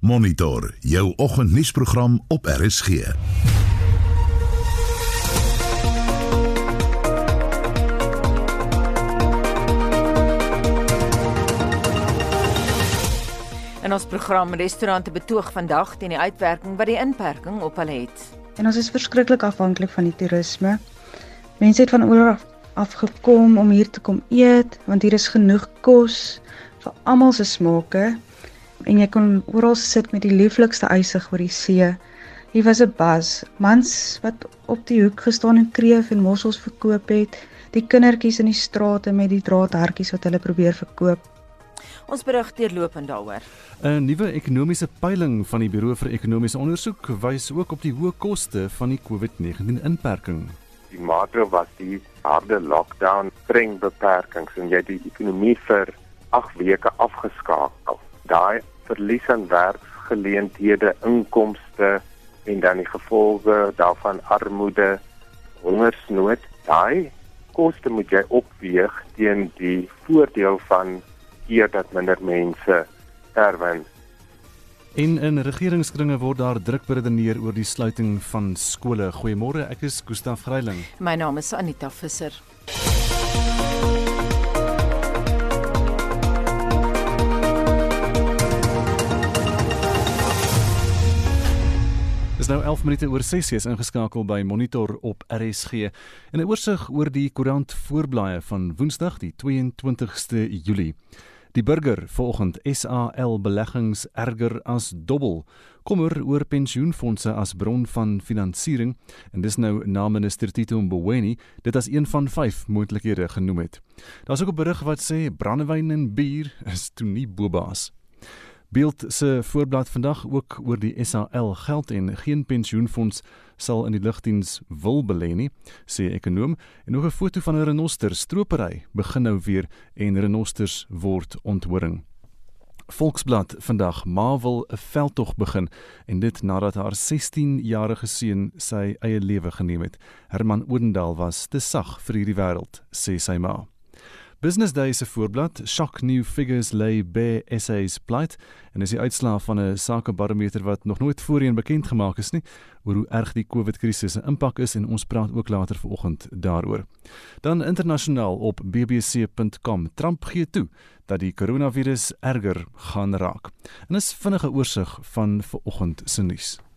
Monitor jou oggendnuusprogram op RSG. In ons program restaurante betoog vandag teen die uitwerking wat die inperking op hulle het. En ons is verskriklik afhanklik van die toerisme. Mense het van oor af afgekom om hier te kom eet want hier is genoeg kos vir almal se smake en jy kon oral sit met die lieflikste uitsig oor die see. Hier was 'n bas, mans wat op die hoek gestaan en kreef en mossels verkoop het, die kindertjies in die strate met die draadhartjies wat hulle probeer verkoop. Ons berig deurlopend daaroor. 'n Nuwe ekonomiese peiling van die Buro vir Ekonomiese Onderzoek wys ook op die hoë koste van die COVID-19 inperking. Die maatreël was die harde lockdown, streng beperkings en jy die ekonomie vir 8 weke afgeskakel. Daai verlies aan werksgeleenthede, inkomste en dan die gevolge daarvan armoede, hongersnood, daai koste moet jy opweeg teen die voordeel van keer dat minder mense sterwe. En in regeringskringe word daar druk beredeneer oor die sluiting van skole. Goeiemôre, ek is Gustaf Greiling. My naam is Anita Visser. Dis nou 11 minute oor 6 is ingeskakel by Monitor op RSG. En 'n oorsig oor die koerant voorblaaie van Woensdag die 22ste Julie. Die burger vanoggend SAL beleggings erger as dobbel. Kommer oor pensioenfonde as bron van finansiering en dis nou na minister Tito Mboweni dit as een van 5 moontlikhede genoem het. Daar's ook 'n berig wat sê brandewyn en bier is toe nie bobaas. Beeld se voorblad vandag ook oor die SAL geld en geen pensioenfonds sal in die lugdiens wil belê nie, sê ekonom en nog 'n foto van 'n renoster stropery begin nou weer en renosters word onthoring. Volksblad vandag ma wil 'n veldtog begin en dit nadat haar 16-jarige seun sy eie lewe geneem het. Herman Odendaal was te sag vir hierdie wêreld, sê sy ma. Business Day se voorblad, shock new figures lay bare SA's plight en is die uitslaa van 'n sakebarometer wat nog nooit voorheen bekend gemaak is nie oor hoe erg die COVID-krisis se impak is en ons praat ook later vanoggend daaroor. Dan internasionaal op bbc.com, Trump gee toe dat die koronavirus erger gaan raak. En is vinnige oorsig van vanoggend se nuus.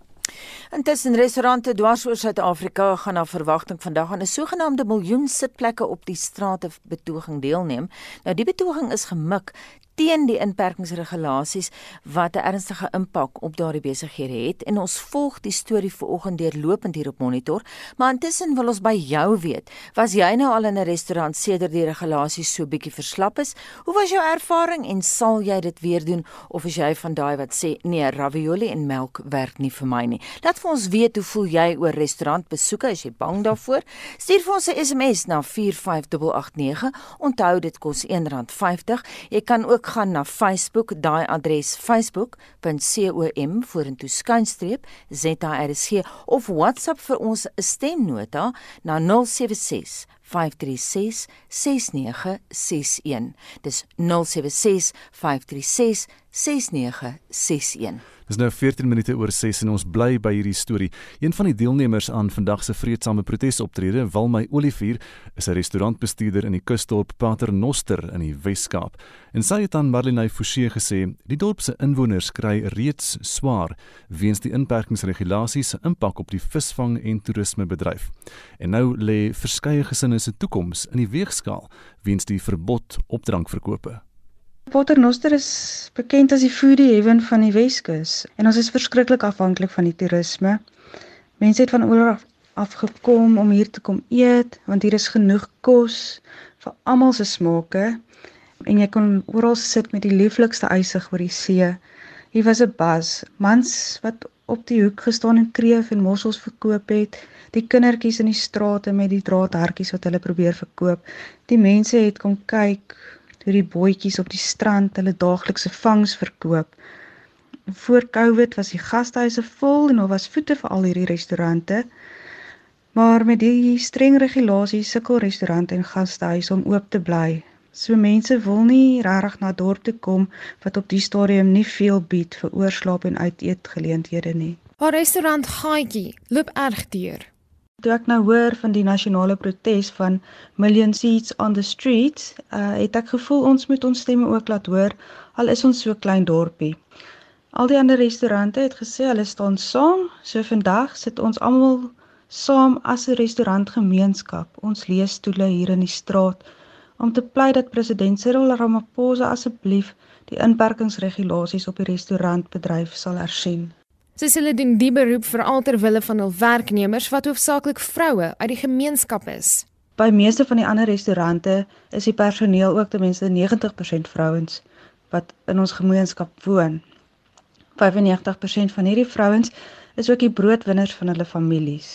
Intussen restaurante dwars oor Suid-Afrika gaan na verwagting vandag aan 'n sogenaamde miljoen sitplekke op die strate betoging deelneem. Nou die betoging is gemik teen die inperkingsregulasies wat 'n ernstige impak op daardie besighede het. En ons volg die storie vanoggend deurlopend hier op monitor. Maar intussen wil ons by jou weet was jy nou al in 'n restaurant sedert die regulasies so bietjie verslap is? Hoe was jou ervaring en sal jy dit weer doen? Of is jy van daai wat sê nee ravioli en melk werk nie vir my nie. Laat vir ons weet hoe voel jy oor restaurantbesoeke? As jy bang daarvoor? Stuur vir ons 'n SMS na 45889 onthou dit kos R1.50 jy kan ook gaan na Facebook, daai adres facebook.com vorentoe skynstreep ZRC of WhatsApp vir ons 'n stemnota na 076 536 6961. Dis 076 536 6961. Dis nou 14 minute oor 6 en ons bly by hierdie storie. Een van die deelnemers aan vandag se vreedsame protesoptrede, Walmy Olivier, is 'n restaurantbestuurder in die kusdorp Paternoster in die Wes-Kaap. En sy het aan Marlene Forsie gesê, die dorp se inwoners kry reeds swaar weens die inperkingsregulasies se impak op die visvang en toerismebedryf. En nou lê verskeie gesinne se toekoms in die weegskaal weens die verbod op drankverkope. Paternoster is bekend as die foodie heaven van die Weskus en ons is verskriklik afhanklik van die toerisme. Mense het van oor af afgekom om hier te kom eet want hier is genoeg kos vir almal se smake en jy kon oral sit met die lieflikste uitsig oor die see. Hier was 'n bas, mans wat op die hoek gestaan en kreef en mossels verkoop het, die kindertjies in die strate met die draadhartjies wat hulle probeer verkoop. Die mense het kom kyk toe die bootjies op die strand hulle daaglikse vangs verkoop. Voor Covid was die gastehuise vol en daar was voete vir al hierdie restaurante. Maar met die streng regulasies sukkel restaurante en gastehuise om oop te bly. So mense wil nie regtig na dorp toe kom wat op die stadium nie veel bied vir oorslaap en uiteetgeleenthede nie. Haar restaurant Gaatjie loop erg duur. Toe ek nou hoor van die nasionale protes van Million Seats on the Streets, uh, het ek gevoel ons moet ons stemme ook laat hoor al is ons so klein dorpie. Al die ander restaurante het gesê hulle staan saam, so vandag sit ons almal saam as 'n restaurantgemeenskap. Ons lees stoele hier in die straat om te pleit dat president Cyril Ramaphosa asseblief die inperkingsregulasies op die restaurantbedryf sal hersien. Sê hulle doen die beroep veral ter wille van hul werknemers wat hoofsaaklik vroue uit die gemeenskap is. By meeste van die ander restaurante is die personeel ook ten minste 90% vrouens wat in ons gemeenskap woon. 95% van hierdie vrouens is ook die broodwinners van hulle families.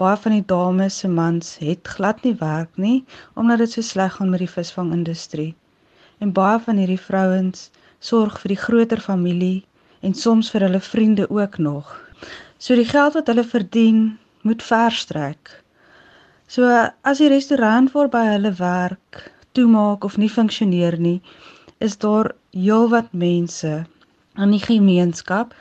Baie van die dames se mans het glad nie werk nie omdat dit so sleg gaan met die visvangindustrie. En baie van hierdie vrouens sorg vir die groter familie en soms vir hulle vriende ook nog. So die geld wat hulle verdien, moet verstrek. So as die restaurant waarby hulle werk toemaak of nie funksioneer nie, is daar heelwat mense in die gemeenskap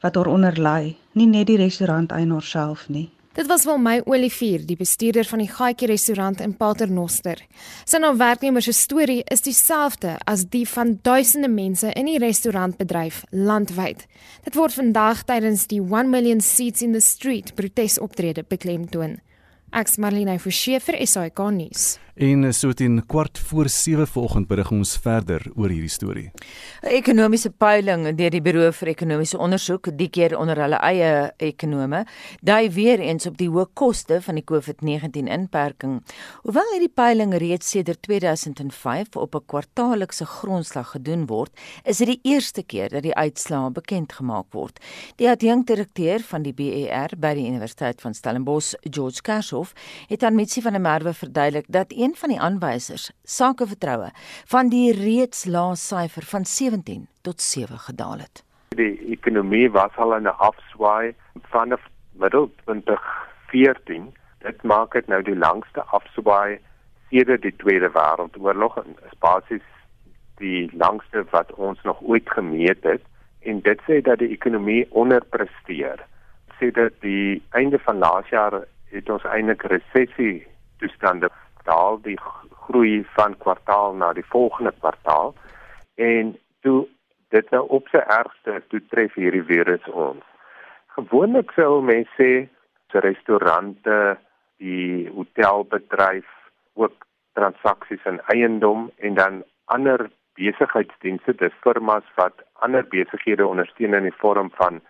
wat daaronder ly, nie net die restauranteienaar self nie. Dit was wel my Olivier, die bestuurder van die Gaatjie restaurant in Paternoster. Sy nou werknemer se storie is dieselfde as die van duisende mense in die restaurantbedryf landwyd. Dit word vandag tydens die 1 million seats in the street protesoptrede beklemtoon. Ek's Marlene Forsie vir SAK nuus. En so teen kwart voor 7 vanoggend berig ons verder oor hierdie storie. 'n Ekonomiese peiling deur die Buro vir Ekonomiese Onderzoek, die keer onder hulle eie ekonome, dui weer eens op die hoë koste van die COVID-19 inperking. Hoewel hierdie peiling reeds sedert 2005 op 'n kwartaallikse grondslag gedoen word, is dit die eerste keer dat die uitslae bekend gemaak word. Die adjunkdirekteur van die BER by die Universiteit van Stellenbosch, George Kershoff, het aan Mitsi van der Merwe verduidelik dat een van die aanwysers, sakevertroue, van die reeds lae syfer van 17 tot 7 gedaal het. Die ekonomie was al in 'n afswaai vanaf middel 2014. Dit maak dit nou die langste afswaai sedert die Tweede Wêreldoorlog en is basies die langste wat ons nog ooit gemeet het en dit sê dat die ekonomie onderpresteer. Sê dat die einde van laas jaar het ons eintlik resessie toestande daal die groei van kwartaal na die volgende kwartaal en toe dit nou op sy ergste toe tref hierdie virus ons. Gewoonlik sou mense sê se restaurante, die hotelbedryf, ook transaksies in eiendom en dan ander besigheidsdienste, dis firmas wat ander besighede ondersteun in die vorm van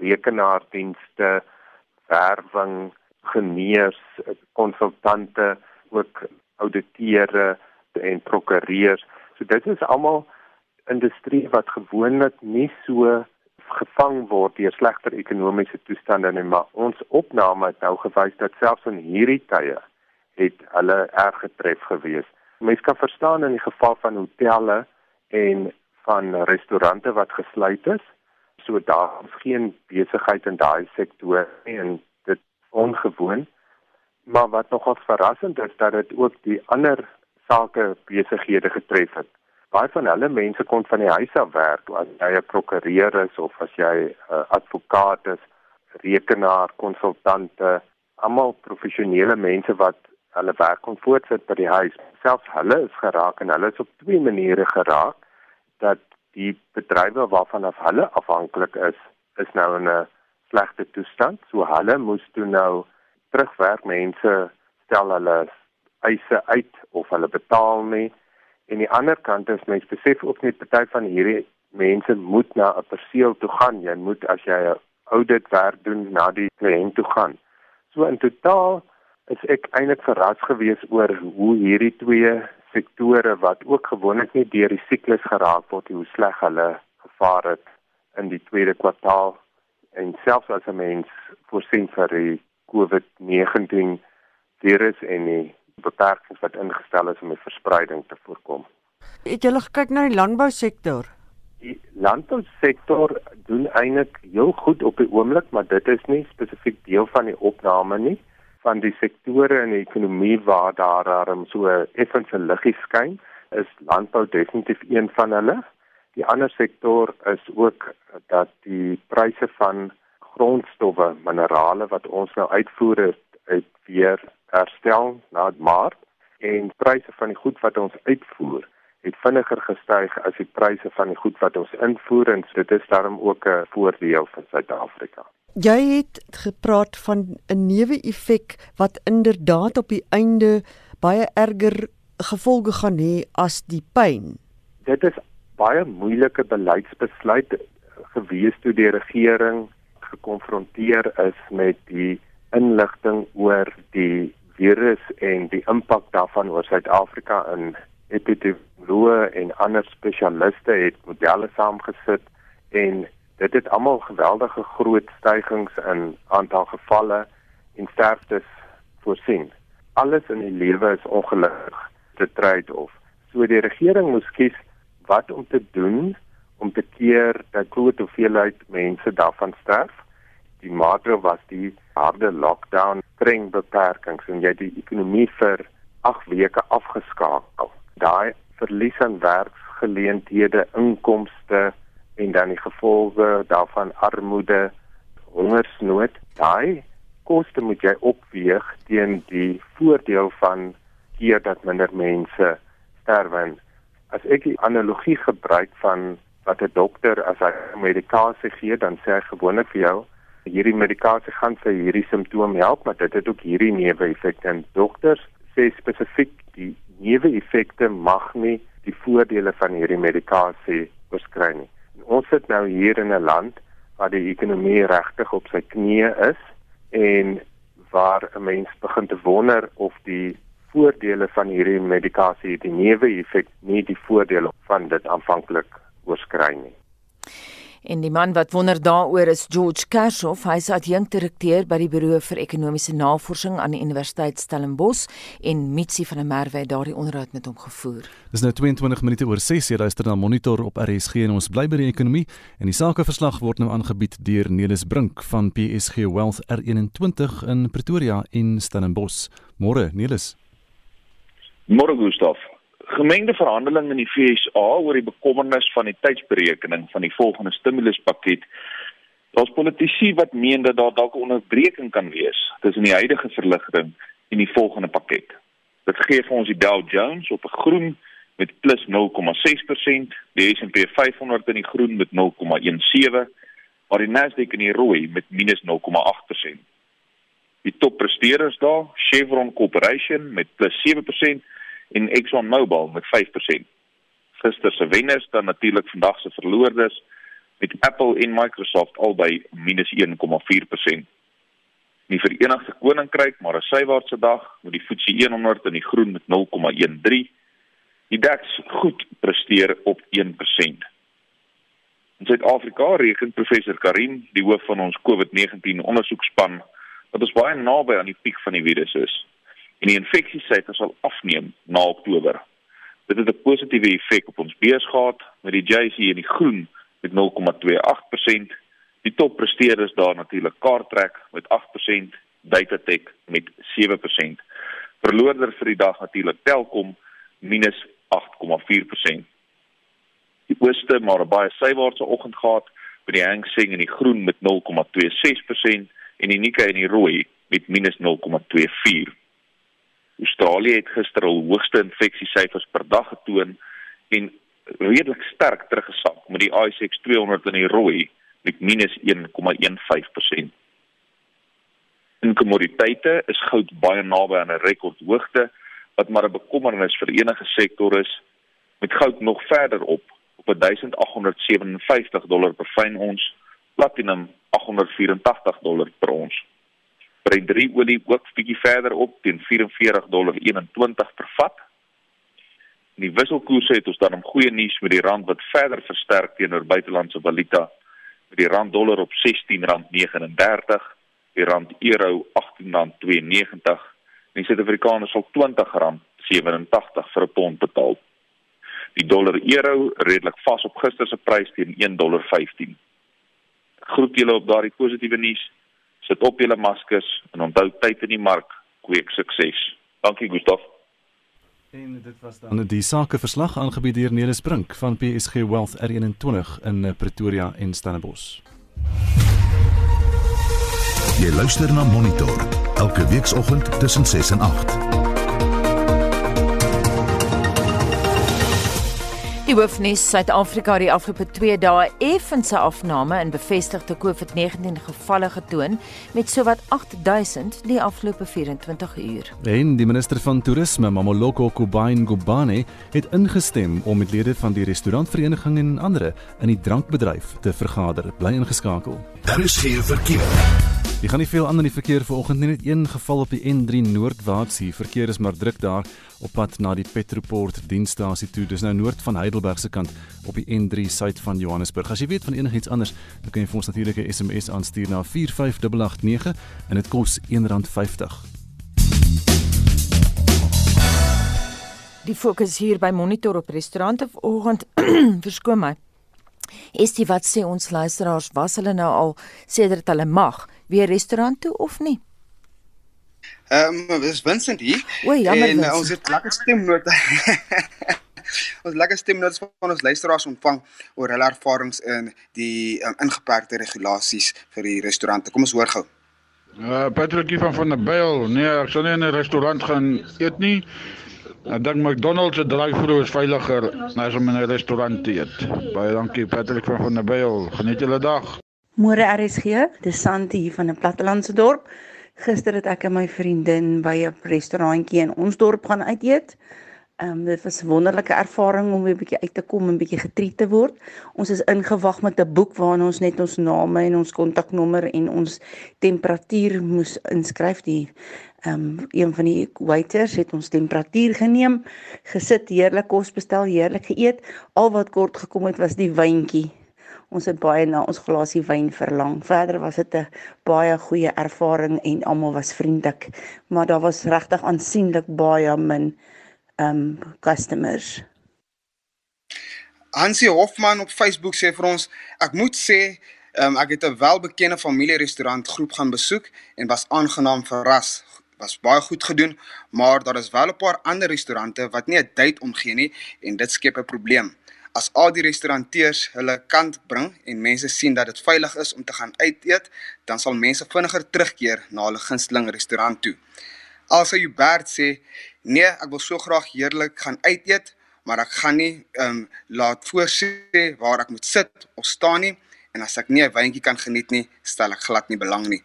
rekenaardienste, werwing, geneers, konsultante ook ouditeure en prokureurs. So dit is almal industrie wat gewoonlik nie so gevang word deur slegter ekonomiese toestande nie, maar ons opname het nou gewys dat selfs in hierdie tye het hulle erg getref gewees. Mense kan verstaan in die geval van hotelle en van restaurante wat gesluit is, so daar is geen besigheid in daai sektor nie en ongewoon maar wat nogal verrassend is dat dit ook die ander sake besighede getref het. Baie van hulle mense kon van die huis af werk, as jy 'n prokureur is of as jy 'n uh, advokaat is, rekenaar, konsultante, almal professionele mense wat hulle werk kon voortsit by die huis. Selfs hulle is geraak en hulle is op twee maniere geraak dat die bedrywe waarvan af hulle afhanklik is, is nou in 'n slegte toestand. So hulle moes toe nou terugwerk. Mense stel hulle eise uit of hulle betaal nie. En die ander kant is mense besef ook net party van hierdie mense moet na 'n perseel toe gaan. Jy moet as jy 'n audit werk doen na die kliënt toe gaan. So in totaal is ek eintlik verras gewees oor hoe hierdie twee sektore wat ook gewoonlik nie deur die siklus geraak word hoe sleg hulle gevaar het in die tweede kwartaal en selfs as 'n mens voorsien vir die COVID-19 virus en die beperkings wat ingestel is om die verspreiding te voorkom. Het julle gekyk na die landbousektor? Die landbousektor doen eintlik heel goed op die oomblik, maar dit is nie spesifiek deel van die opname nie van die sektore in die ekonomie waar daar daarom so effens 'n liggie skyn is landbou definitief een van hulle. Die ander sektor is ook dat die pryse van grondstowwe, minerale wat ons nou uitvoer het, het weer herstel na Maart en pryse van die goed wat ons uitvoer het vinniger gestyg as die pryse van die goed wat ons invoer en dit is daarom ook 'n voordeel vir Suid-Afrika. Jy het gepraat van 'n neuwe effek wat inderdaad op die einde baie erger gevolge gaan hê as die pyn. Dit is baie moeilike beleidsbesluit gewees toe die regering gekonfronteer is met die inligting oor die virus en die impak daarvan oor Suid-Afrika in epidemioloë en ander spesialiste het modelle saamgesit en dit het almal geweldige groot stygings in aantal gevalle en sterftes voorsien. Alles in die lewe is ongelukkig te trade-off. So die regering moes kies wat om te doen om te keer dat groot hoeveelheid mense daarvan sterf die maatreël was die harde lockdown, streng beperkings en jy die ekonomie vir 8 weke afgeskakel. Daai verlies aan werksgeleenthede, inkomste en dan die gevolge daarvan armoede, hongersnood, daai koste moet jy opweeg teen die voordeel van hier dat minder mense sterwe. As ek 'n analogie gebruik van wat 'n dokter as hy medikasie gee, dan sê hy gewoonlik vir jou hierdie medikasie gaan vir hierdie simptoom help, maar dit het ook hierdie neeweffekte. En dokters sê spesifiek die neeweffekte mag nie die voordele van hierdie medikasie oorskry nie. En ons sit nou hier in 'n land waar die ekonomie regtig op sy knieë is en waar 'n mens begin te wonder of die voordele van hierdie medikasie die neeweffek nie die voordele van dit aanvanklik oorskry nie. En die man wat wonder daaroor is George Kershoff. Hy is adjunkdirekteur by die Buro vir Ekonomiese Navorsing aan die Universiteit Stellenbosch en Mitsi van der Merwe het daardie onderhoud met hom gevoer. Dis nou 22 minute oor 6 jy luister na Monitor op RSG en ons bly by die ekonomie en die sakeverslag word nou aangebied deur Nelis Brink van PSG Wealth R21 in Pretoria in Stellenbosch. Môre Nelis. Môre Gustaf. Gemengde verhandelinge in die FSA oor die bekommernis van die tydsberekening van die volgende stimuluspakket. Daar's politici wat meen dat daar dalk 'n onderbreking kan wees tussen die huidige verligting en die volgende pakket. Dit gee vir ons die Dow Jones op 'n groen met plus 0,6%, die S&P 500 in die groen met 0,17, maar die Nasdaq in die rooi met minus 0,8%. Die toppresteerders daar, Chevron Corporation met plus 7% en Exxon Mobil met 5%. Gister se wenners dan natuurlik vandag se verloorders met Apple en Microsoft albei minus 1,4%. Die Verenigde Koninkryk maar 'n sywaartse dag met die FTSE 100 in die groen met 0,13. Die DAX goed presteer op 1%. In Suid-Afrika reken professor Karim, die hoof van ons COVID-19 ondersoekspan, dat ons baie naby aan die piek van die virus is en die infeksiesyfers sal afneem na Oktober. Dit het 'n positiewe effek op ons beurs gehad met die JSE in die groen met 0,28%. Die toppresteerders daar natuurlik Cartrack met 8%, Datatech met 7%. Verloorder vir die dag natuurlik Telkom minus 8,4%. Die ooste maar 'n baie sywaartse oggend gehad met die Hang Seng in die groen met 0,26% en die Nikkei in die rooi met minus 0,24%. Australië het gister al hoogste infeksiesyfers per dag getoon en redelik sterk teruggesak met die ASX 200 in die rooi met minus 1,15%. In kommoditeite is goud baie naby aan 'n rekordhoogte wat maar 'n bekommernis vir enige sektor is met goud nog verder op op 1857 dollar per fyn ons, platinum 884 dollar per ons. Brent 3 olie ook bietjie verder op teen 44.21 per vat. In die wisselkoerse het ons dan 'n goeie nuus met die rand wat verder versterk teenoor buitelandse valuta met die rand dollar op R16.39, die rand euro R18.92 en die Suid-Afrikaner sal R20.87 vir 'n pond betaal. Die dollar euro redelik vas op gister se prys teen $1.15. Groet julle op daardie positiewe nuus sit op julle maskers en onthou tyd in die mark kweek sukses. Dankie Gustaf. En dit was dan die sakeverslag aangebied deur Nelis Brink van PSG Wealth R21 in eh, Pretoria en Stellenbosch. Jy luister na Monitor elke weekoggend tussen 6 en 8. Die hoofnuus Suid-Afrika het die afgelope 2 dae effense afname in bevestigde COVID-19 gevalle getoon met sowat 8000 die afgelope 24 uur. En die minister van toerisme, Mamoloko Kubain Gubane, het ingestem om met lede van die restaurantvereniging en ander in die drankbedryf te vergader. Bly ingeskakel. Daar is geen verkeer. Jy gaan nie veel aan in die verkeer vanoggend nie, net een geval op die N3 noordwaarts hier. Verkeer is maar druk daar op pad na die Petroport dienstasie toe. Dis nou noord van Heidelberg se kant op die N3 suid van Johannesburg. As jy weet van enigiets anders, dan kan jy vir ons natuurlik 'n SMS aanstuur na 45889 en dit kos R1.50. Die fokus hier by Monitor op restaurante vanoggend verskoon my. Is dit wat sê ons luisteraars was hulle nou al sedert hulle mag weer restaurant toe of nie? Ehm um, dis Vincent hier. O, jammer. En uh, ons het lekker stemnote. ons lekker stemnote van ons luisteraars ontvang oor hulle ervarings in die um, ingeperkte regulasies vir die restaurante. Kom ons hoor gou. Uh Patrickie van van der Byl. Nee, ek sal nie in 'n restaurant gaan eet nie. Ek dink McDonald's se drive-thru is veiliger as om in 'n restaurant te eet. Baie dankie Patrick van van der Byl. Geniet julle dag. Môre RSG, dis Santi hier van 'n plattelandse dorp. Gister het ek en my vriendin by 'n restaurantjie in ons dorp gaan uit eet. Ehm um, dit was 'n wonderlike ervaring om weer 'n bietjie uit te kom en bietjie getreed te word. Ons is ingewag met 'n boek waarin ons net ons name en ons kontaknommer en ons temperatuur moes inskryf. Die ehm um, een van die waiters het ons temperatuur geneem, gesit, heerlik kos bestel, heerlik geëet. Al wat kort gekom het was die wyntjie Ons het baie na ons glasie wyn verlang. Verder was dit 'n baie goeie ervaring en almal was vriendelik, maar daar was regtig aansienlik baie min um customers. Hansie Hofman op Facebook sê vir ons, ek moet sê, um, ek het 'n welbekende familierestaurant groep gaan besoek en was aangenaam verras was baie goed gedoen, maar daar is wel 'n paar ander restaurante wat nie 'n tyd omgee nie en dit skep 'n probleem. As al die restauranteurs hulle kant bring en mense sien dat dit veilig is om te gaan uit eet, dan sal mense vinniger terugkeer na hulle gunsteling restaurant toe. Alsa Hubert sê, "Nee, ek wil so graag heerlik gaan uit eet, maar ek gaan nie ehm um, laat voorsê waar ek moet sit of staan nie en as ek nie 'n wyntjie kan geniet nie, stel ek glad nie belang nie."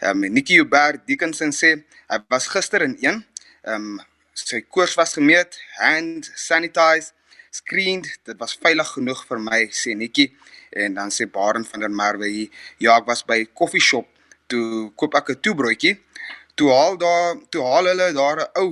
Ehm um, Nikki Hubert Dickinson sê, "Hy was gister in een, ehm um, sy koers was gemeet, hand sanitized screened. Dit was veilig genoeg vir my, sê Nikki. En dan sê Baren van der Merwe hier, ja, ek was by koffie shop toe koop ek 'n toebroodjie. Toe haal daar, toe haal hulle daar 'n ou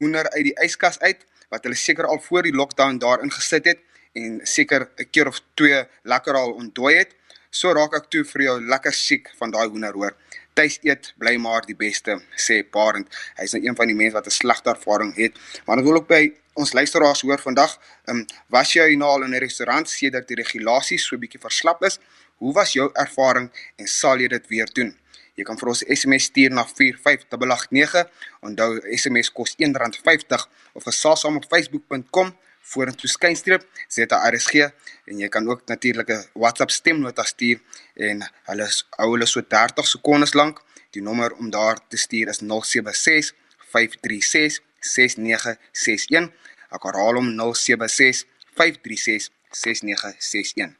hoender uit die yskas uit wat hulle seker al voor die lockdown daarin gesit het en seker 'n keer of twee lekker al ontdooi het. So raak ek toe vir jou lekker siek van daai hoender hoor. Tuis eet bly maar die beste, sê Parent. Hy's nou een van die mense wat 'n slegte ervaring het. Maar dit wil ook by ons luisteraars hoor vandag, ehm um, was jy nou al in 'n restaurant sedert die regulasies so bietjie verslap is? Hoe was jou ervaring en sal jy dit weer doen? Jy kan vir ons SMS stuur na 45889. Onthou SMS kos R1.50 of gesaam op facebook.com vorentoe skynstreep ZRSG en jy kan ook natuurlik 'n WhatsApp stemnota stuur en hulle hou hulle so 30 sekondes lank. Die nommer om daar te stuur is 076 536 6961. Ek herhaal hom 076 536 6961.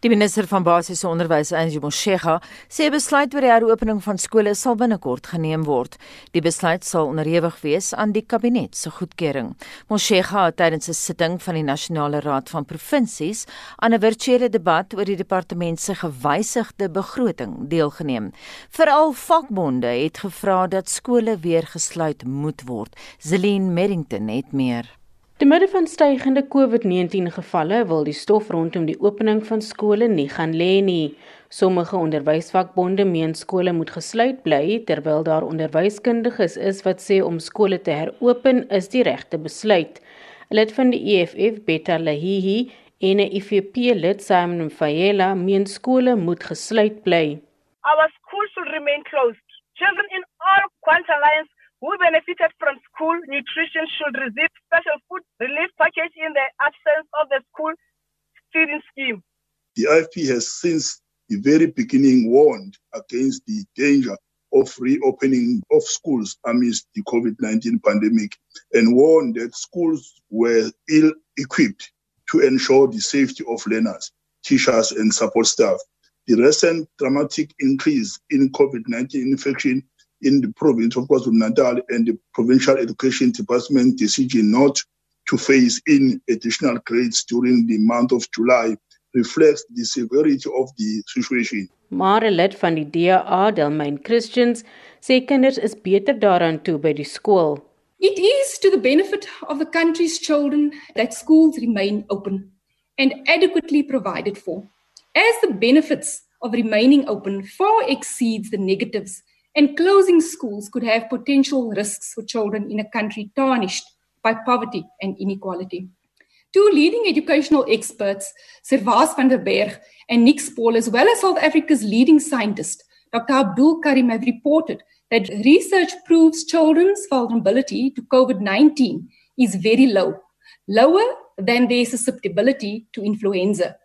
Die minister van basiese onderwys, Angie Motshega, sê besluit oor die heropening van skole sal binnekort geneem word. Die besluit sal onderhewig wees aan die kabinet se goedkeuring. Motshega het tydens 'n sitting van die Nasionale Raad van Provinsies aan 'n virtuele debat oor die departement se gewysigde begroting deelgeneem. Veral vakbonde het gevra dat skole weer gesluit moet word. Zelin Merrington het meer. Te midde van stygende COVID-19 gevalle wil die stof rondom die opening van skole nie gaan lê nie. Sommige onderwysvakbonde meen skole moet gesluit bly terwyl daar onderwyskundiges is wat sê om skole te heropen is die regte besluit. Lid van die EFF, Betta Lahihi, en 'n IFP lid Simon Fayela meen skole moet gesluit bly. Our schools should remain closed. Children in all quantities who benefited from school nutrition should receive special food relief package in the absence of the school feeding scheme. The IFP has since the very beginning warned against the danger of reopening of schools amidst the COVID-19 pandemic and warned that schools were ill equipped to ensure the safety of learners, teachers and support staff. The recent dramatic increase in COVID-19 infection in the province of KwaZulu-Natal and the provincial education department decision not to phase in additional grades during the month of July reflects the severity of the situation. Maar 'n lid van die DA, Delmain Christians, sê kinders is beter daaraan toe by die skool. It is to the benefit of the country's children that schools remain open and adequately provided for. As the benefits of remaining open far exceeds the negatives, and closing schools could have potential risks for children in a country tarnished by poverty and inequality. Two leading educational experts, Servaas van der Berg and Nick Paul, as well as South Africa's leading scientist, Dr. Abdul Karim, have reported that research proves children's vulnerability to COVID 19 is very low, lower than their susceptibility to influenza.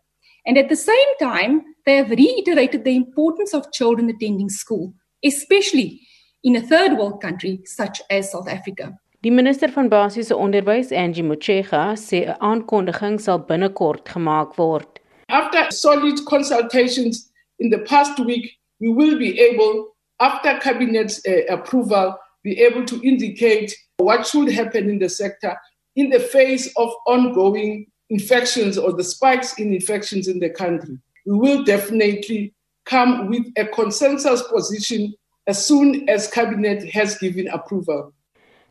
And at the same time, they have reiterated the importance of children attending school, especially in a third world country such as South Africa. Die minister van basiese onderwys, Angie Motshega, sê 'n aankondiging sal binnekort gemaak word. After solid consultations in the past week, we will be able after cabinet uh, approval be able to indicate what should happen in the sector in the face of ongoing infections or the spikes in infections in the country. We will definitely come with a consensus position as soon as cabinet has given approval.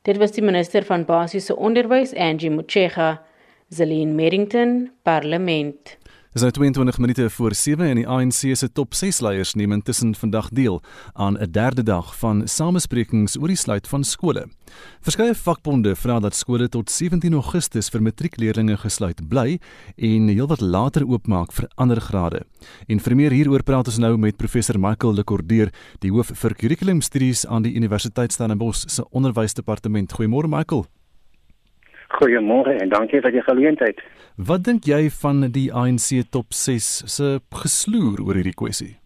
Dit was die minister van basiese onderwys Angie Motshega, Zelin Merrington, Parlement. Dis nou 22 minute voor 7 en die ANC se top 6 leiers neem intussen vandag deel aan 'n derde dag van samesprekings oor die sluit van skole. Verskeie vakbonde vra dat skole tot 17 Augustus vir matriekleerders gesluit bly en heelwat later oopmaak vir ander grade. En vir meer hieroor praat ons nou met professor Michael Lekordeer, die hoof vir kurrikulumstudies aan die Universiteit Stellenbosch se onderwysdepartement. Goeiemôre Michael. Goeiemôre en dankie vir die geleentheid. Wat dink jy van die ANC top 6 se gesloer oor hierdie kwessie?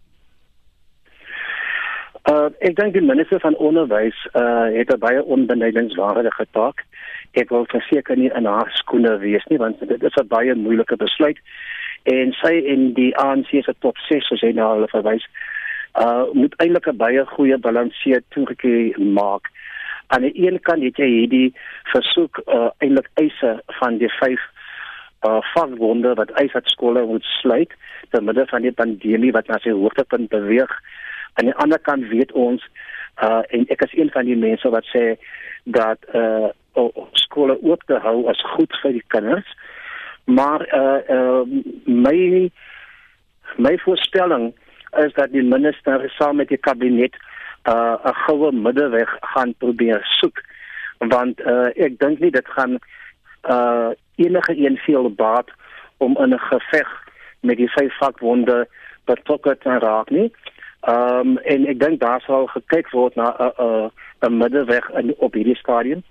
Uh ek dink die minister van onderwys uh het 'n baie onbenadigingswaardige taak. Ek wil verseker nie in haar skoene wees nie want dit is 'n baie moeilike besluit. En sy en die ANC se top 6 soos hy nou al verwys, uh moet eintlik 'n baie goeie balanseer toegekeer maak aan die een kant het jy hierdie versoek uh, eintlik eise van die vyf uh vakbonde wat eis dat skole moet sluit te midde van die pandemie wat na sy hoogtepunt beweeg. Aan die ander kant weet ons uh en ek is een van die mense wat sê dat uh skole oop te hou is goed vir die kinders. Maar uh, uh my my voorstelling is dat die minister saam met die kabinet uh 'n goue middeweg gaan probeer soek want uh ek dink nie dit gaan uh enige een veel baat om in 'n geveg met die vyf vakbonde betrokke te raak nie. Ehm um, en ek dink daar sal gekyk word na 'n 'n 'n middeweg in op hierdie stadium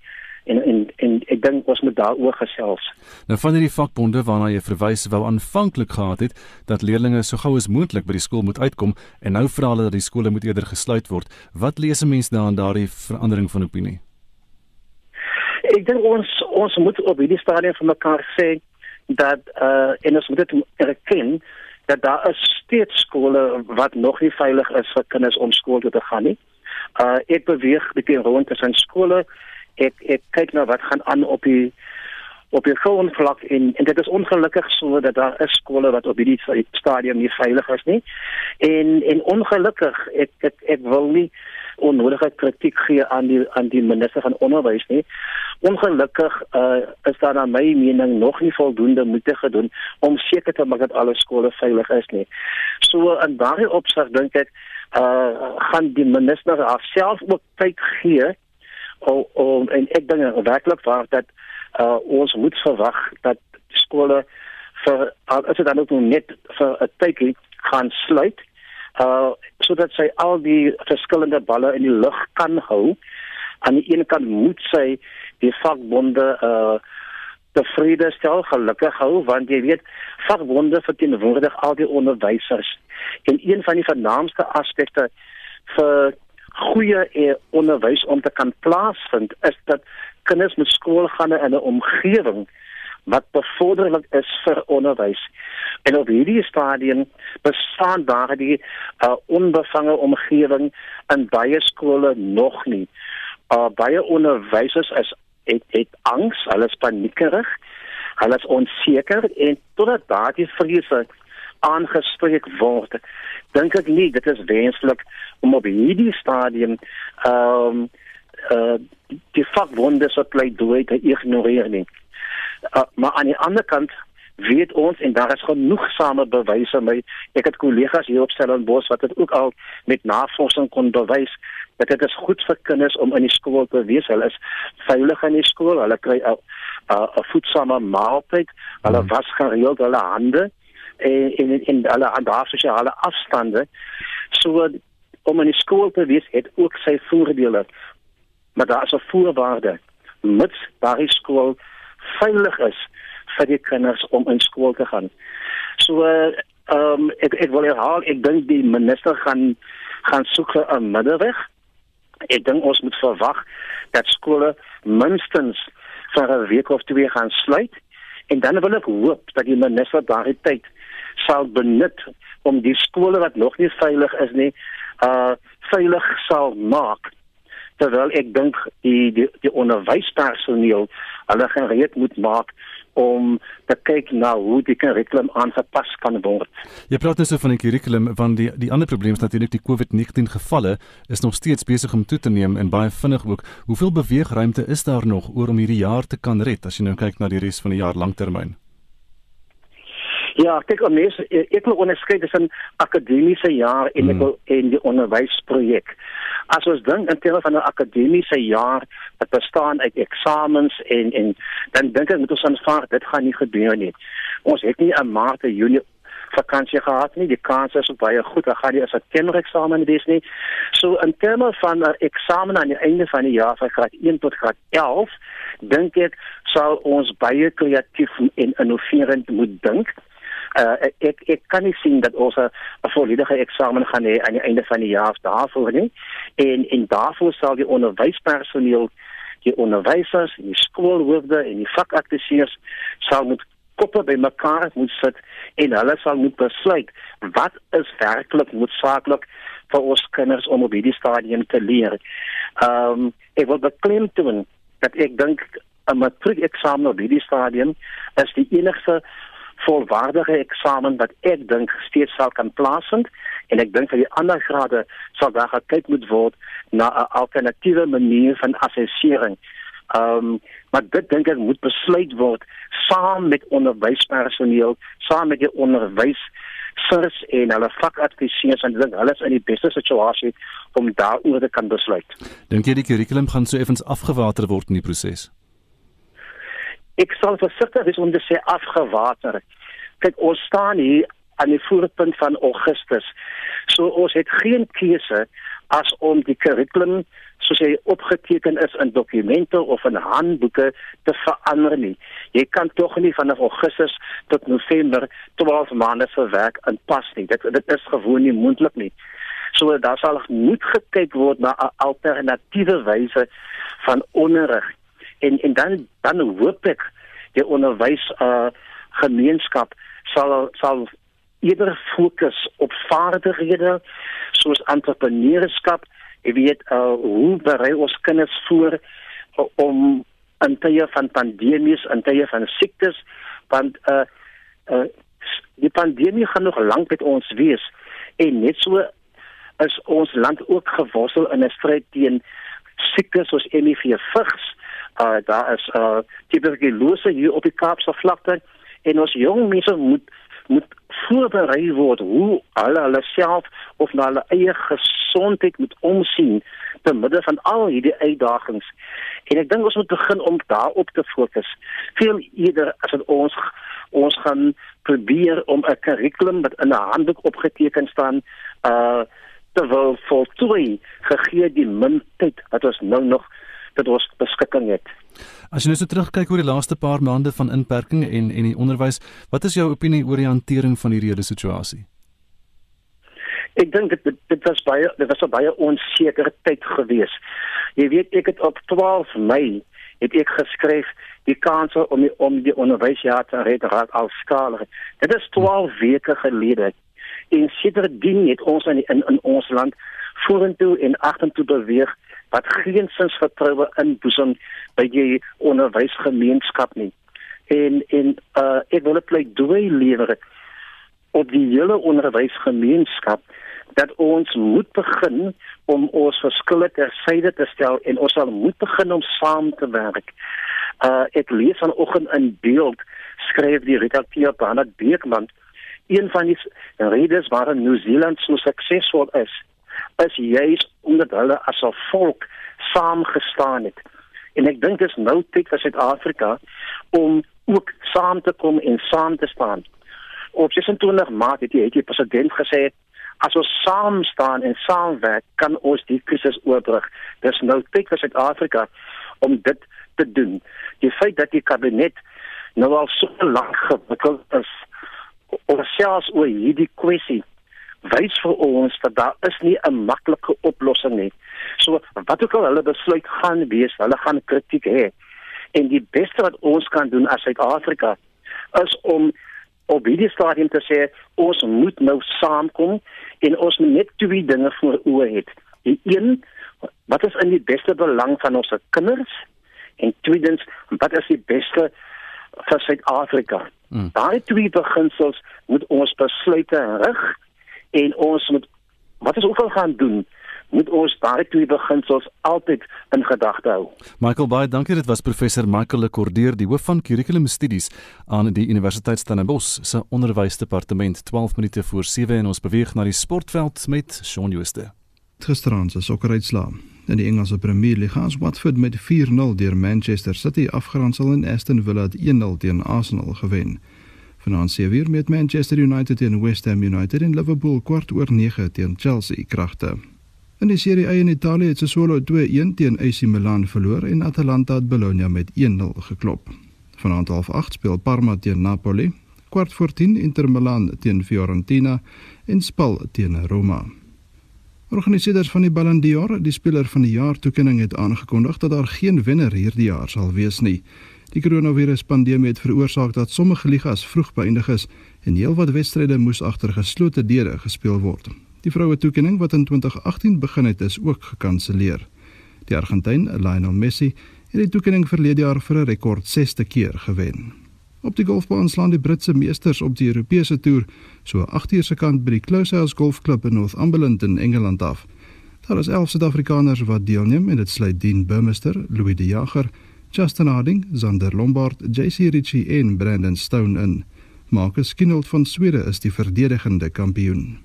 en en en ek dink ons moet daaroor gesels. Nou van hierdie vakbonde waarna jy verwys wou aanvanklik gehad het dat leerders so gou as moontlik by die skool moet uitkom en nou vra hulle dat die skole moet eerder gesluit word. Wat lees 'n mens daarin daardie verandering van opinie? Ek dink ons ons moet op hierdie stadium vir mekaar sê dat uh en ons moet dit erken dat daar is steeds skole wat nog nie veilig is vir kinders om skool toe te gaan nie. Uh ek beweeg bietjie rond tussen skole ek ek kyk na wat gaan aan op die op die grondvlak en en dit is ongelukkig so dat daar is skole wat op hierdie stadium nie veilig is nie. En en ongelukkig ek ek ek wil nie onnodige kritiek gee aan die aan die minister van onderwys nie. Ongelukkig uh, is daar na my mening nog nie voldoende moeite gedoen om seker te maak dat alle skole veilig is nie. So in daardie opsig dink ek uh gaan die minister haarself ook tyd gee om om en ek dink werklik waar dat uh, ons moet verwag dat skole vir as dit dan ook net vir 'n tydjie gaan sluit uh sodat sy al die verskillende balle in die lug kan hou aan die een kant moet sy die vakbonde uh tevrede stel, gelukkig hou want jy weet vakbonde verteenwoordig al die onderwysers. En een van die vernaamste aspekte vir goeie eh, onderwys om te kan plaasvind is dat kinders moet skool gaan in 'n omgewing wat bevorderlik is vir onderwys. En op hierdie stadium bestaan daar die uh, onbevange omgewing in baie skole nog nie. Uh, baie onderwysers is het, het angs, hulle is paniekerig, hulle is onseker en totdat daardie vrese aangespreek word, dink ek nie dit is wenslik om op hierdie stadium ehm um, uh, die vakbonde se pleidooi te ignoreer nie. Uh, maar aan die ander kant weet ons en daar is genoegsame bewyse my ek het kollegas hier op Stellenbosch wat dit ook al met navorsing kon bewys dat dit is goed vir kinders om in die skool te wees. Hulle is veilig in die skool. Hulle kry 'n 'n voedsame maaltyd. Hulle hmm. was gereeld hulle hande en in in alle ander sosiale afstande. So om in die skool te wees het ook sy voordele. Maar daar is 'n voorwaarde. Mits daardie skool veilig is vir die kinders om in skool te gaan. So ehm um, ek ek wil herhaal, ek dink die minister gaan gaan soek 'n middelweg. Ek dink ons moet verwag dat skole minstens vir 'n week of twee gaan sluit en dan wil ek hoop dat die minister daardie tyd sal benut om die skole wat nog nie veilig is nie, uh veilig sal maak terwyl ek dink die die die onderwyspersoneel hulle gereed moet maak om te kyk na hoe die kurrikulum aangepas kan word. Jy praat nou so van die kurrikulum want die die ander probleem is natuurlik die COVID-19 gevalle is nog steeds besig om toe te neem en baie vinnig ook. Hoeveel beweegruimte is daar nog oor om hierdie jaar te kan red as jy nou kyk na die res van die jaar langtermyn? Ja, kyk, mens, ek wil onderskei tussen akademiese jaar en hmm. en die onderwysprojek. As ons dink in terme van 'n akademiese jaar wat bestaan uit eksamens en en dan dink ek moet ons aanvaar dit gaan nie gebeur nie. Ons het nie 'n maart en junie vakansie gehad nie. Die kans is baie goed dat gaan die as 'n kindereksamen wees nie. So in terme van 'n eksamen aan die einde van die jaar van graad 1 tot graad 11, dink ek sal ons baie kreatief en innoverend moet dink uh, ek ek kan nie sien dat ons 'n volledige eksamen gaan hê aan die einde van die jaar daarvoor nie. En en daarvoor sal die onderwyspersoneel, die onderwysers, die skoolhoofde en die vakadviseurs sal moet koppe by mekaar moet sit en hulle sal moet besluit wat is werklik noodsaaklik vir ons kinders om op hierdie stadium te leer. Ehm um, ek wil beklemtoon dat ek dink 'n matriekeksamen op hierdie stadium is die enigste volwaardige eksamen wat ek dink steeds sal kan plaasvind en ek dink vir die ander grade sal daar gekyk moet word na 'n alternatiewe manier van assessering. Ehm um, maar dit dink ek moet besluit word saam met onderwyspersoneel, saam met die onderwys sirs en hulle vakadviseurs en dink hulle is in die beste situasie om daaroor te kan besluit. Dink jy die kurrikulum gaan so effens afgewater word in die proses? Ek sal versigtig wees om te sê afgewater. Kyk, ons staan hier aan die voorpunt van Augustus. So ons het geen keuse as om die kurrikulum soos hy opgeteken is in dokumente of in handboeke te verander nie. Jy kan tog nie van Augustus tot November 12 maande se werk inpas nie. Dit dit is gewoon nie moontlik nie. So daar sal moet gekyk word na 'n alternatiewe wyse van onderrig en en dan dan hoop ek die onderwys uh gemeenskap sal sal eerder fokus op vaardighede soos entrepreneurskap. Jy weet uh hoe berei ons kinders voor om in tye van pandemies en tye van siektes want uh uh die pandemie gaan nog lank met ons wees. En net so is ons land ook geworstel in 'n stryd teen siektes soos HIV vigs uh daar is uh tuberkulose hier op die Kaapse vlakte en ons jong mense moet moet voorberei word hoe hulle hulle self of na hulle eie gesondheid moet omsien te midde van al hierdie uitdagings. En ek dink ons moet begin om daarop te fokus. Veel eerder as wat ons ons gaan probeer om 'n kurrikulum wat in 'n handboek opgeteken staan uh te wil voltooi gegee die min tyd wat ons nou nog tot ons beskikking het. As jy nou so terugkyk oor die laaste paar maande van inperking en en die onderwys, wat is jou opinie oor die hantering van hierdie hele situasie? Ek dink dit dit was baie dit was 'n baie onsekere tyd gewees. Jy weet ek het op 12 Mei het ek geskryf die kans om die, om die onderwysjaar te red raak al skalig. Dit is 12 weke gelede. En sedertdien het ons in in, in ons land vorentoe en agtertoe beweeg wat geen sins vertroue inboesem by die onderwysgemeenskap nie. En en uh ek wil 'n pleidooi lewer op die hele onderwysgemeenskap dat ons moet begin om ons verskille tersyde te stel en ons sal moet begin om saam te werk. Uh ek lees vanoggend in beeld skryf die redakteur Bernard Beekman een van die redes waarom Nieu-Seeland so suksesvol is is juis omdat hulle as 'n volk saamgestaan het. En ek dink dit is nou tyd vir Suid-Afrika om ook saam te kom en saam te staan. Op 26 Maart het die, het die president gesê as ons saam staan en saamwerk kan ons die krisis oorbrug. Dis nou tyd vir Suid-Afrika om dit te doen. Die feit dat die kabinet nou al so lank gewikkeld is oor selfs oor hierdie kwessie wys vir ons dat daar is nie 'n maklike oplossing nie. So wat ook al hulle besluit gaan wees, hulle gaan kritiek hê. En die beste wat ons kan doen as Suid-Afrika is om op hierdie stadium te sê ons moet nou saamkom en ons moet net twee dinge voor oë hê. Die een, wat is in die beste belang van ons kinders? En tweedens, wat is die beste vir Suid-Afrika? Hmm. Daai twee beginsels moet ons besluite rig en ons moet wat ons ook al gaan doen moet ons daai twee beginsels altyd in gedagte hou. Michael baie dankie dit was professor Michael Lekordeer die hoof van kurrikulumstudies aan die Universiteit Stellenbosch se onderwysdepartement 12 minute voor 7 en ons beweeg na die sportveld met Shaun Jooste. Gisterand se sokkeruitslaa in die Engelse Premier League het Watford met 4-0 deur Manchester City afgeronsel en Aston Villa 1-0 teen Arsenal gewen. Vanaand se weer met Manchester United teen West Ham United en Liverpool kwart oor 9 teen Chelsea kragte. In die Serie A in Italië het Sassuolo 2-1 teen AC Milan verloor en Atalanta het Bologna met 1-0 geklop. Vanaand half 8 speel Parma teen Napoli, kwart voor 10 Inter Milan teen Fiorentina en Spal teen Roma. Organiseerders van die Ballon d'Or, die speler van die jaar toekenning het aangekondig dat daar geen wenner hierdie jaar sal wees nie. Die koronaviruspandemie het veroorsaak dat sommige ligas vroeg beëindig is en heelwat wedstryde moes agter geslote deure gespeel word. Die vroue toekenning wat in 2018 begin het, is ook gekanselleer. Die Argentyn, Lionel Messi, het die toekenning verlede jaar vir 'n rekord 6ste keer gewen. Op die golfbaan slaan die Britse meesters op die Europese toer so 8 uur se kant by die Close House Golfklub in Northumberland in Engeland af. Daar is 11 Suid-Afrikaners wat deelneem en dit sluit Dean Burmester, Louis De Jager, Justin Harding, Zander Lombard, JC Ritchie en Brandon Stone in. Marcus Kinnold van Swede is die verdedigende kampioen.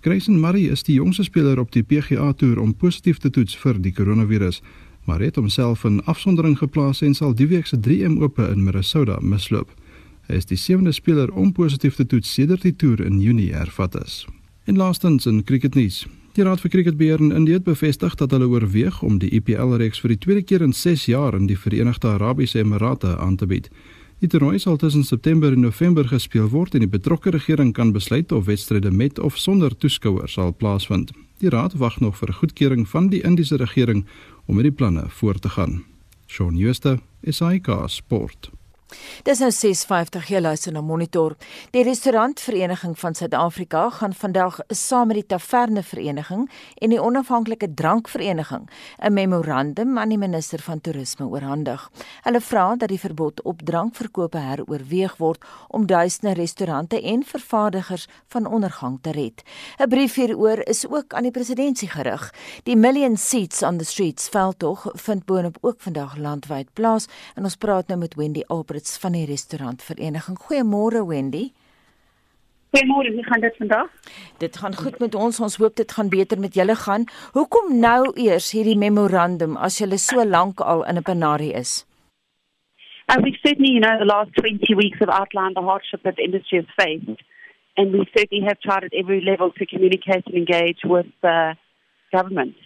Grayson Murray is die jongste speler op die PGA Tour om positief te toets vir die koronavirus, maar het homself in afsondering geplaas en sal die week se 3M Ope in Minnesota misloop. Hy is die sewende speler om positief te toets sedert die toer in Junie hervat is. En laastens in cricketnuus. Die Raad vir Cricketbeheer in Indië het bevestig dat hulle oorweeg om die IPL-reeks vir die tweede keer in 6 jaar in die Verenigde Arabiese Emirate aan te bied. Die toernooi sal tussen September en November gespeel word en die betrokke regering kan besluit of wedstryde met of sonder toeskouers sal plaasvind. Die raad wag nog vir goedkeuring van die Indiese regering om met die planne voort te gaan. Shaun Schuster, SAK Sport. Dis nou 6:50 jy luister na Monitor. Die restaurantvereniging van Suid-Afrika gaan vandag saam met die Taverne Vereniging en die Onafhanklike Drankvereniging 'n memorandum aan die minister van toerisme oorhandig. Hulle vra dat die verbod op drankverkope heroorweeg word om duisende restaurante en vervaardigers van ondergang te red. 'n Brief hieroor is ook aan die presidentsie gerig. Die Million Seats on the Streets veldtog vind boonop ook vandag landwyd plaas en ons praat nou met Wendy Albert Roberts van die restaurantvereniging. Goeiemôre Wendy. Goeiemôre, hoe gaan dit vandag? Dit gaan goed met ons. Ons hoop dit gaan beter met julle gaan. Hoekom nou eers hierdie memorandum as julle so lank al in 'n penarie is? Uh, we've certainly, you know, the last 20 weeks have outlined the hardship that the industry has faced. and we certainly have tried at every level to communicate and engage with uh, government.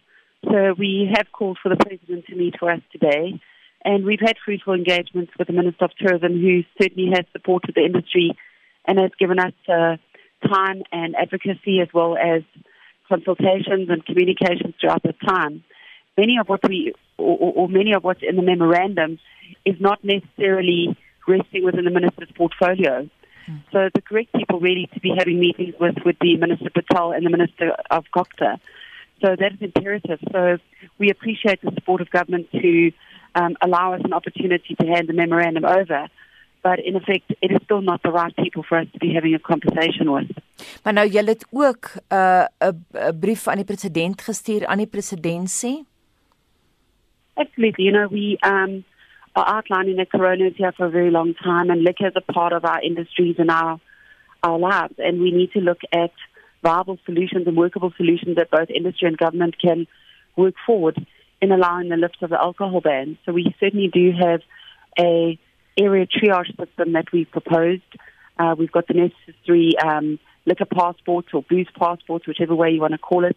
So we have called for the president to meet for us today, and we've had fruitful engagements with the Minister of Tourism, who certainly has supported the industry and has given us uh, time and advocacy as well as consultations and communications throughout the time. Many of what we, or, or many of what's in the memorandum, is not necessarily resting within the minister's portfolio. So the correct people really to be having meetings with would be Minister Patel and the Minister of COCTA. So that is imperative. So we appreciate the support of government to um, allow us an opportunity to hand the memorandum over. But in effect, it is still not the right people for us to be having a conversation with. Maar nou julle het ook 'n uh, 'n brief aan die president gestuur aan die presidentsie. Absolutely. You know, we um, are outlining that corona is here for a very long time and liquor is a part of our industries and our, our lives. And we need to look at viable solutions and workable solutions that both industry and government can work forward in allowing the lift of the alcohol ban. So we certainly do have a area triage system that we've proposed. Uh, we've got the necessary um, liquor passports or booze passports, whichever way you want to call it.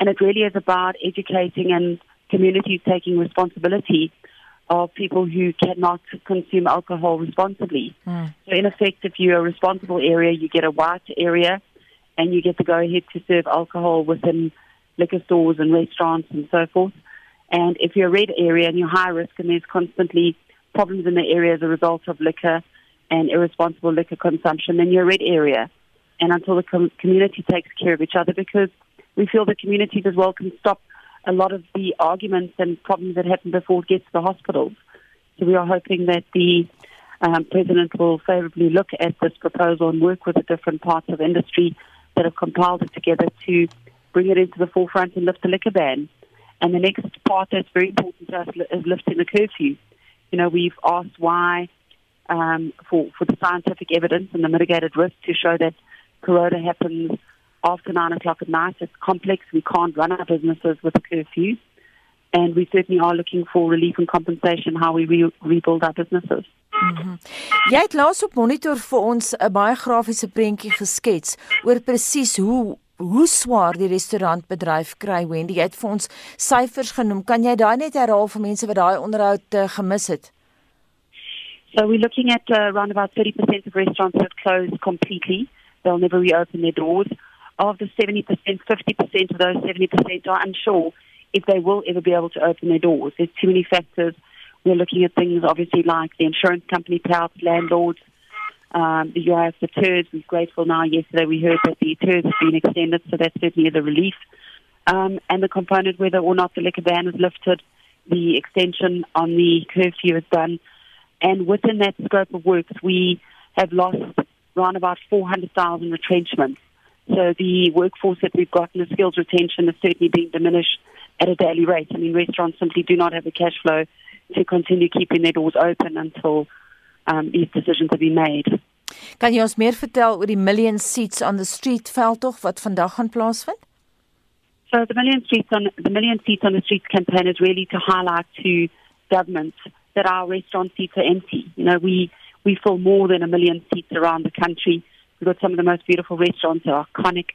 And it really is about educating and communities taking responsibility of people who cannot consume alcohol responsibly. Mm. So, in effect, if you're a responsible area, you get a white area and you get to go ahead to serve alcohol within liquor stores and restaurants and so forth. And if you're a red area and you're high risk and there's constantly problems in the area as a result of liquor and irresponsible liquor consumption, then you're a red area. And until the com- community takes care of each other, because we feel the communities as well can stop a lot of the arguments and problems that happen before it gets to the hospitals. So we are hoping that the um, president will favourably look at this proposal and work with the different parts of industry that have compiled it together to bring it into the forefront and lift the liquor ban. And the next part that's very important to us is lifting the curfew. You know, we've asked why um, for, for the scientific evidence and the mitigated risk to show that corona happens after nine o'clock at night. It's complex. We can't run our businesses with a curfew. And we certainly are looking for relief and compensation how we re rebuild our businesses. Mm -hmm. Jy het laas op monitor vir ons 'n baie grafiese prentjie geskets oor presies hoe hoe swaar die restaurantbedryf kry Wendy. Het vir ons syfers genoem. Kan jy daai net herhaal vir mense wat daai onderhoud uh, gemis het? So we're looking at uh, around about 30% of restaurants that have closed completely. They'll never reopen their doors. Of the 70%, 50% of those 70% are unsure if they will ever be able to open their doors. There's too many factors. We're looking at things obviously like the insurance company payouts, landlords, um, the UIF, the TERS. We're grateful now. Yesterday we heard that the TERS has been extended, so that certainly is a relief. Um, and the component whether or not the liquor ban is lifted, the extension on the curfew is done. And within that scope of works, we have lost around about 400,000 retrenchments. So the workforce that we've got and the skills retention is certainly being diminished at a daily rate. I mean, restaurants simply do not have the cash flow to continue keeping their doors open until um, these decisions have been made. Kan jy ons meer vertel oor die Million Seats on the Street veldtog wat vandag gaan plaasvind? So the Million Streets on the Million Seats on the Streets campaign is really to highlight to governments that our restaurant seats are empty. You know, we we fill more than a million seats around the country. We've got some of the most beautiful restaurants. They're iconic.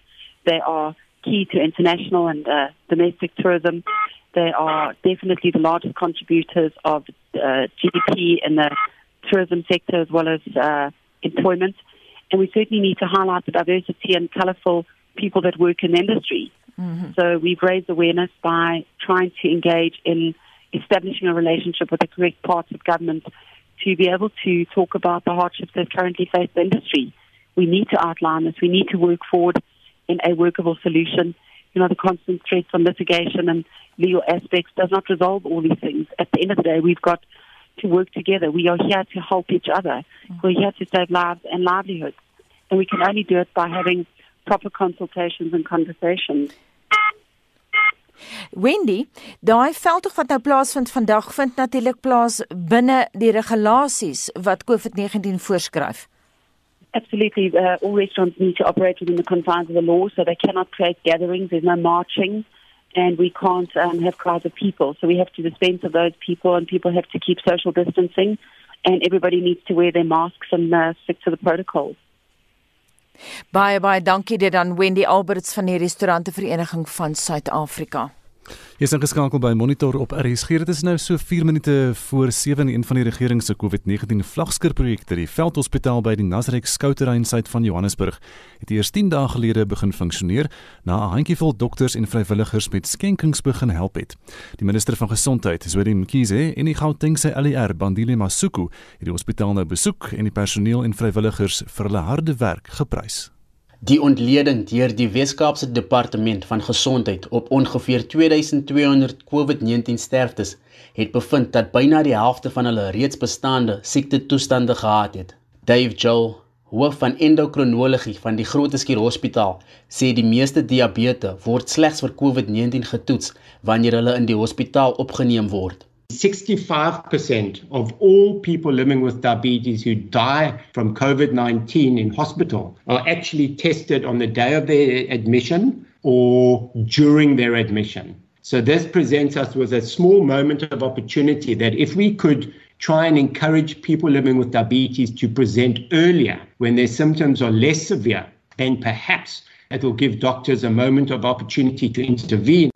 They are key to international and uh, domestic tourism. They are definitely the largest contributors of uh, GDP in the tourism sector as well as uh, employment. And we certainly need to highlight the diversity and colourful people that work in the industry. Mm-hmm. So we've raised awareness by trying to engage in establishing a relationship with the correct parts of government to be able to talk about the hardships that currently face the industry. We need to outline this. We need to work forward in a workable solution. You know, the constant threats on litigation and legal aspects does not resolve all these things. At the end of the day, we've got to work together. We are here to help each other. We're here to save lives and livelihoods. And we can only do it by having proper consultations and conversations. Wendy, daai veldtog wat nou plaasvind vandag vind natuurlik plaas binne die regulasies wat COVID-19 voorskryf. Absolutely. Uh, all restaurants need to operate within the confines of the law, so they cannot create gatherings. There's no marching, and we can't um, have crowds of people. So we have to dispense of those people, and people have to keep social distancing, and everybody needs to wear their masks and uh, stick to the protocols. Baie baie dankie dit aan Wendy Alberts van die Restaurante Vereniging van Suid-Afrika. Jy is ingeskakel by Monitor op RSG. Dit is nou so 4 minute voor 7 en een van die regering se COVID-19 vlagskierprojekte, die Veldhospitaal by die Nasrek Skouterrein suid van Johannesburg, het eers 10 dae gelede begin funksioneer na 'n handjievol dokters en vrywilligers met skenkings begin help het. Die minister van Gesondheid, Zweli Mkhize, en die Gautengse LER, Bandile Masuku, het die hospitaal nou besoek en die personeel en vrywilligers vir hulle harde werk geprys. Die ontleding deur die Wes-Kaapse Departement van Gesondheid op ongeveer 2200 COVID-19 sterftes het bevind dat byna die helfte van hulle reeds bestaande siektetoestande gehad het. Dave Joel, hoof van endokrinologie van die Groote Hospitaal, sê die meeste diabetes word slegs vir COVID-19 getoets wanneer hulle in die hospitaal opgeneem word. 65% of all people living with diabetes who die from COVID 19 in hospital are actually tested on the day of their admission or during their admission. So, this presents us with a small moment of opportunity that if we could try and encourage people living with diabetes to present earlier when their symptoms are less severe, then perhaps it will give doctors a moment of opportunity to intervene.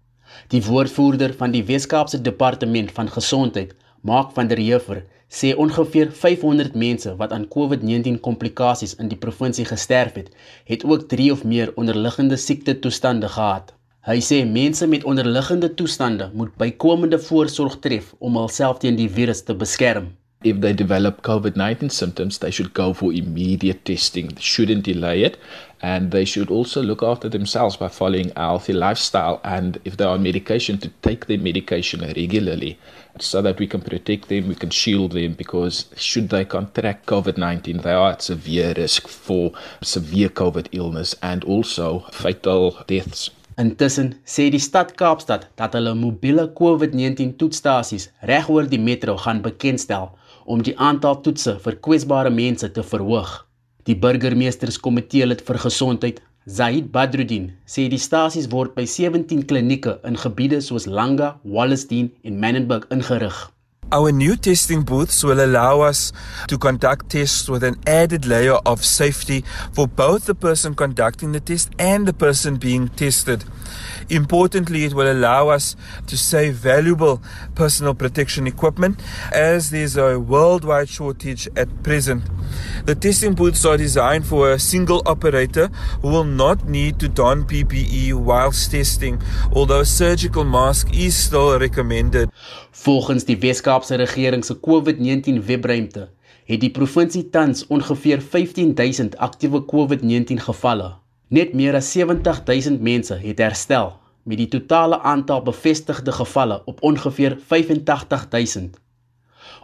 Die woordvoerder van die Weskaapse Departement van Gesondheid, Mark van der Heever, sê ongeveer 500 mense wat aan COVID-19 komplikasies in die provinsie gesterf het, het ook 3 of meer onderliggende siektetoestande gehad. Hy sê mense met onderliggende toestande moet bykomende voorsorg tref om hulself teen die virus te beskerm. If they develop COVID 19 symptoms, they should go for immediate testing. They shouldn't delay it. And they should also look after themselves by following a healthy lifestyle. And if they are on medication, to take their medication regularly so that we can protect them, we can shield them. Because should they contract COVID 19, they are at severe risk for severe COVID illness and also fatal deaths. Intussen sê die stad Kaapstad dat hulle mobiele COVID-19 toetsstasies regoor die metro gaan bekendstel om die aantal toetse vir kwesbare mense te verhoog. Die burgemeesterskomitee lid vir gesondheid, Zaid Badruddin, sê die stasies word by 17 klinieke in gebiede soos Langa, Wallacedene en Menenberg ingerig. Our new testing booths will allow us to conduct tests with an added layer of safety for both the person conducting the test and the person being tested. Importantly, it will allow us to save valuable personal protection equipment as there's a worldwide shortage at present. The testing booths are designed for a single operator who will not need to don PPE whilst testing, although a surgical mask is still recommended. Volgens die Wes-Kaapse regering se COVID-19 webruimte het die provinsie tans ongeveer 15000 aktiewe COVID-19 gevalle. Net meer as 70000 mense het herstel met die totale aantal bevestigde gevalle op ongeveer 85000.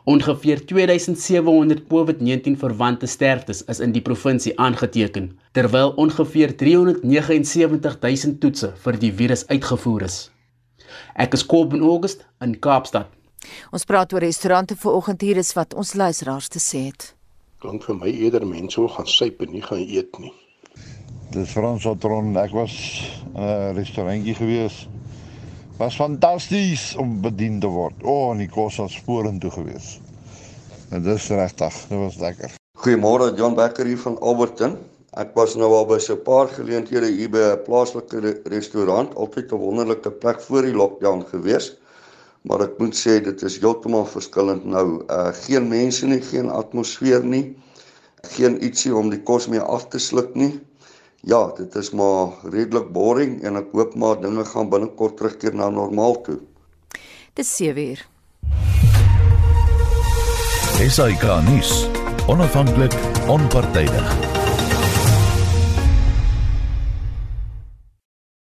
Ongeveer 2700 COVID-19 verwante sterftes is in die provinsie aangeteken, terwyl ongeveer 379000 toetse vir die virus uitgevoer is. Ek is Kobben August in Kaapstad. Ons praat oor restaurante vanoggend hier is wat ons luisteraars te sê het. Klink vir my eerder mense wil gaan suip en nie gaan eet nie. Dis Frans Otron. Ek was in 'n restaurantjie gewees. Was fantasties om bedien te word. O, oh, en die kos was vorentoe gewees. En dis regtig, dit was lekker. Goeiemôre, John Becker hier van Alberton. Ek was nou al by so 'n paar geleenthede hier by 'n plaaslike re restaurant, altyd 'n wonderlike plek voor die lockdown gewees. Maar ek moet sê dit is heeltemal verskillend nou. Uh geen mense nie, geen atmosfeer nie. Geen ietsie om die kos mee af te sluk nie ja, dit is maar redelik boring en ek hoop maar dinge gaan binnekort terugkeer na normaal toe. Dis 7 uur. Esai Kahnis, onafhanklik, onpartydig.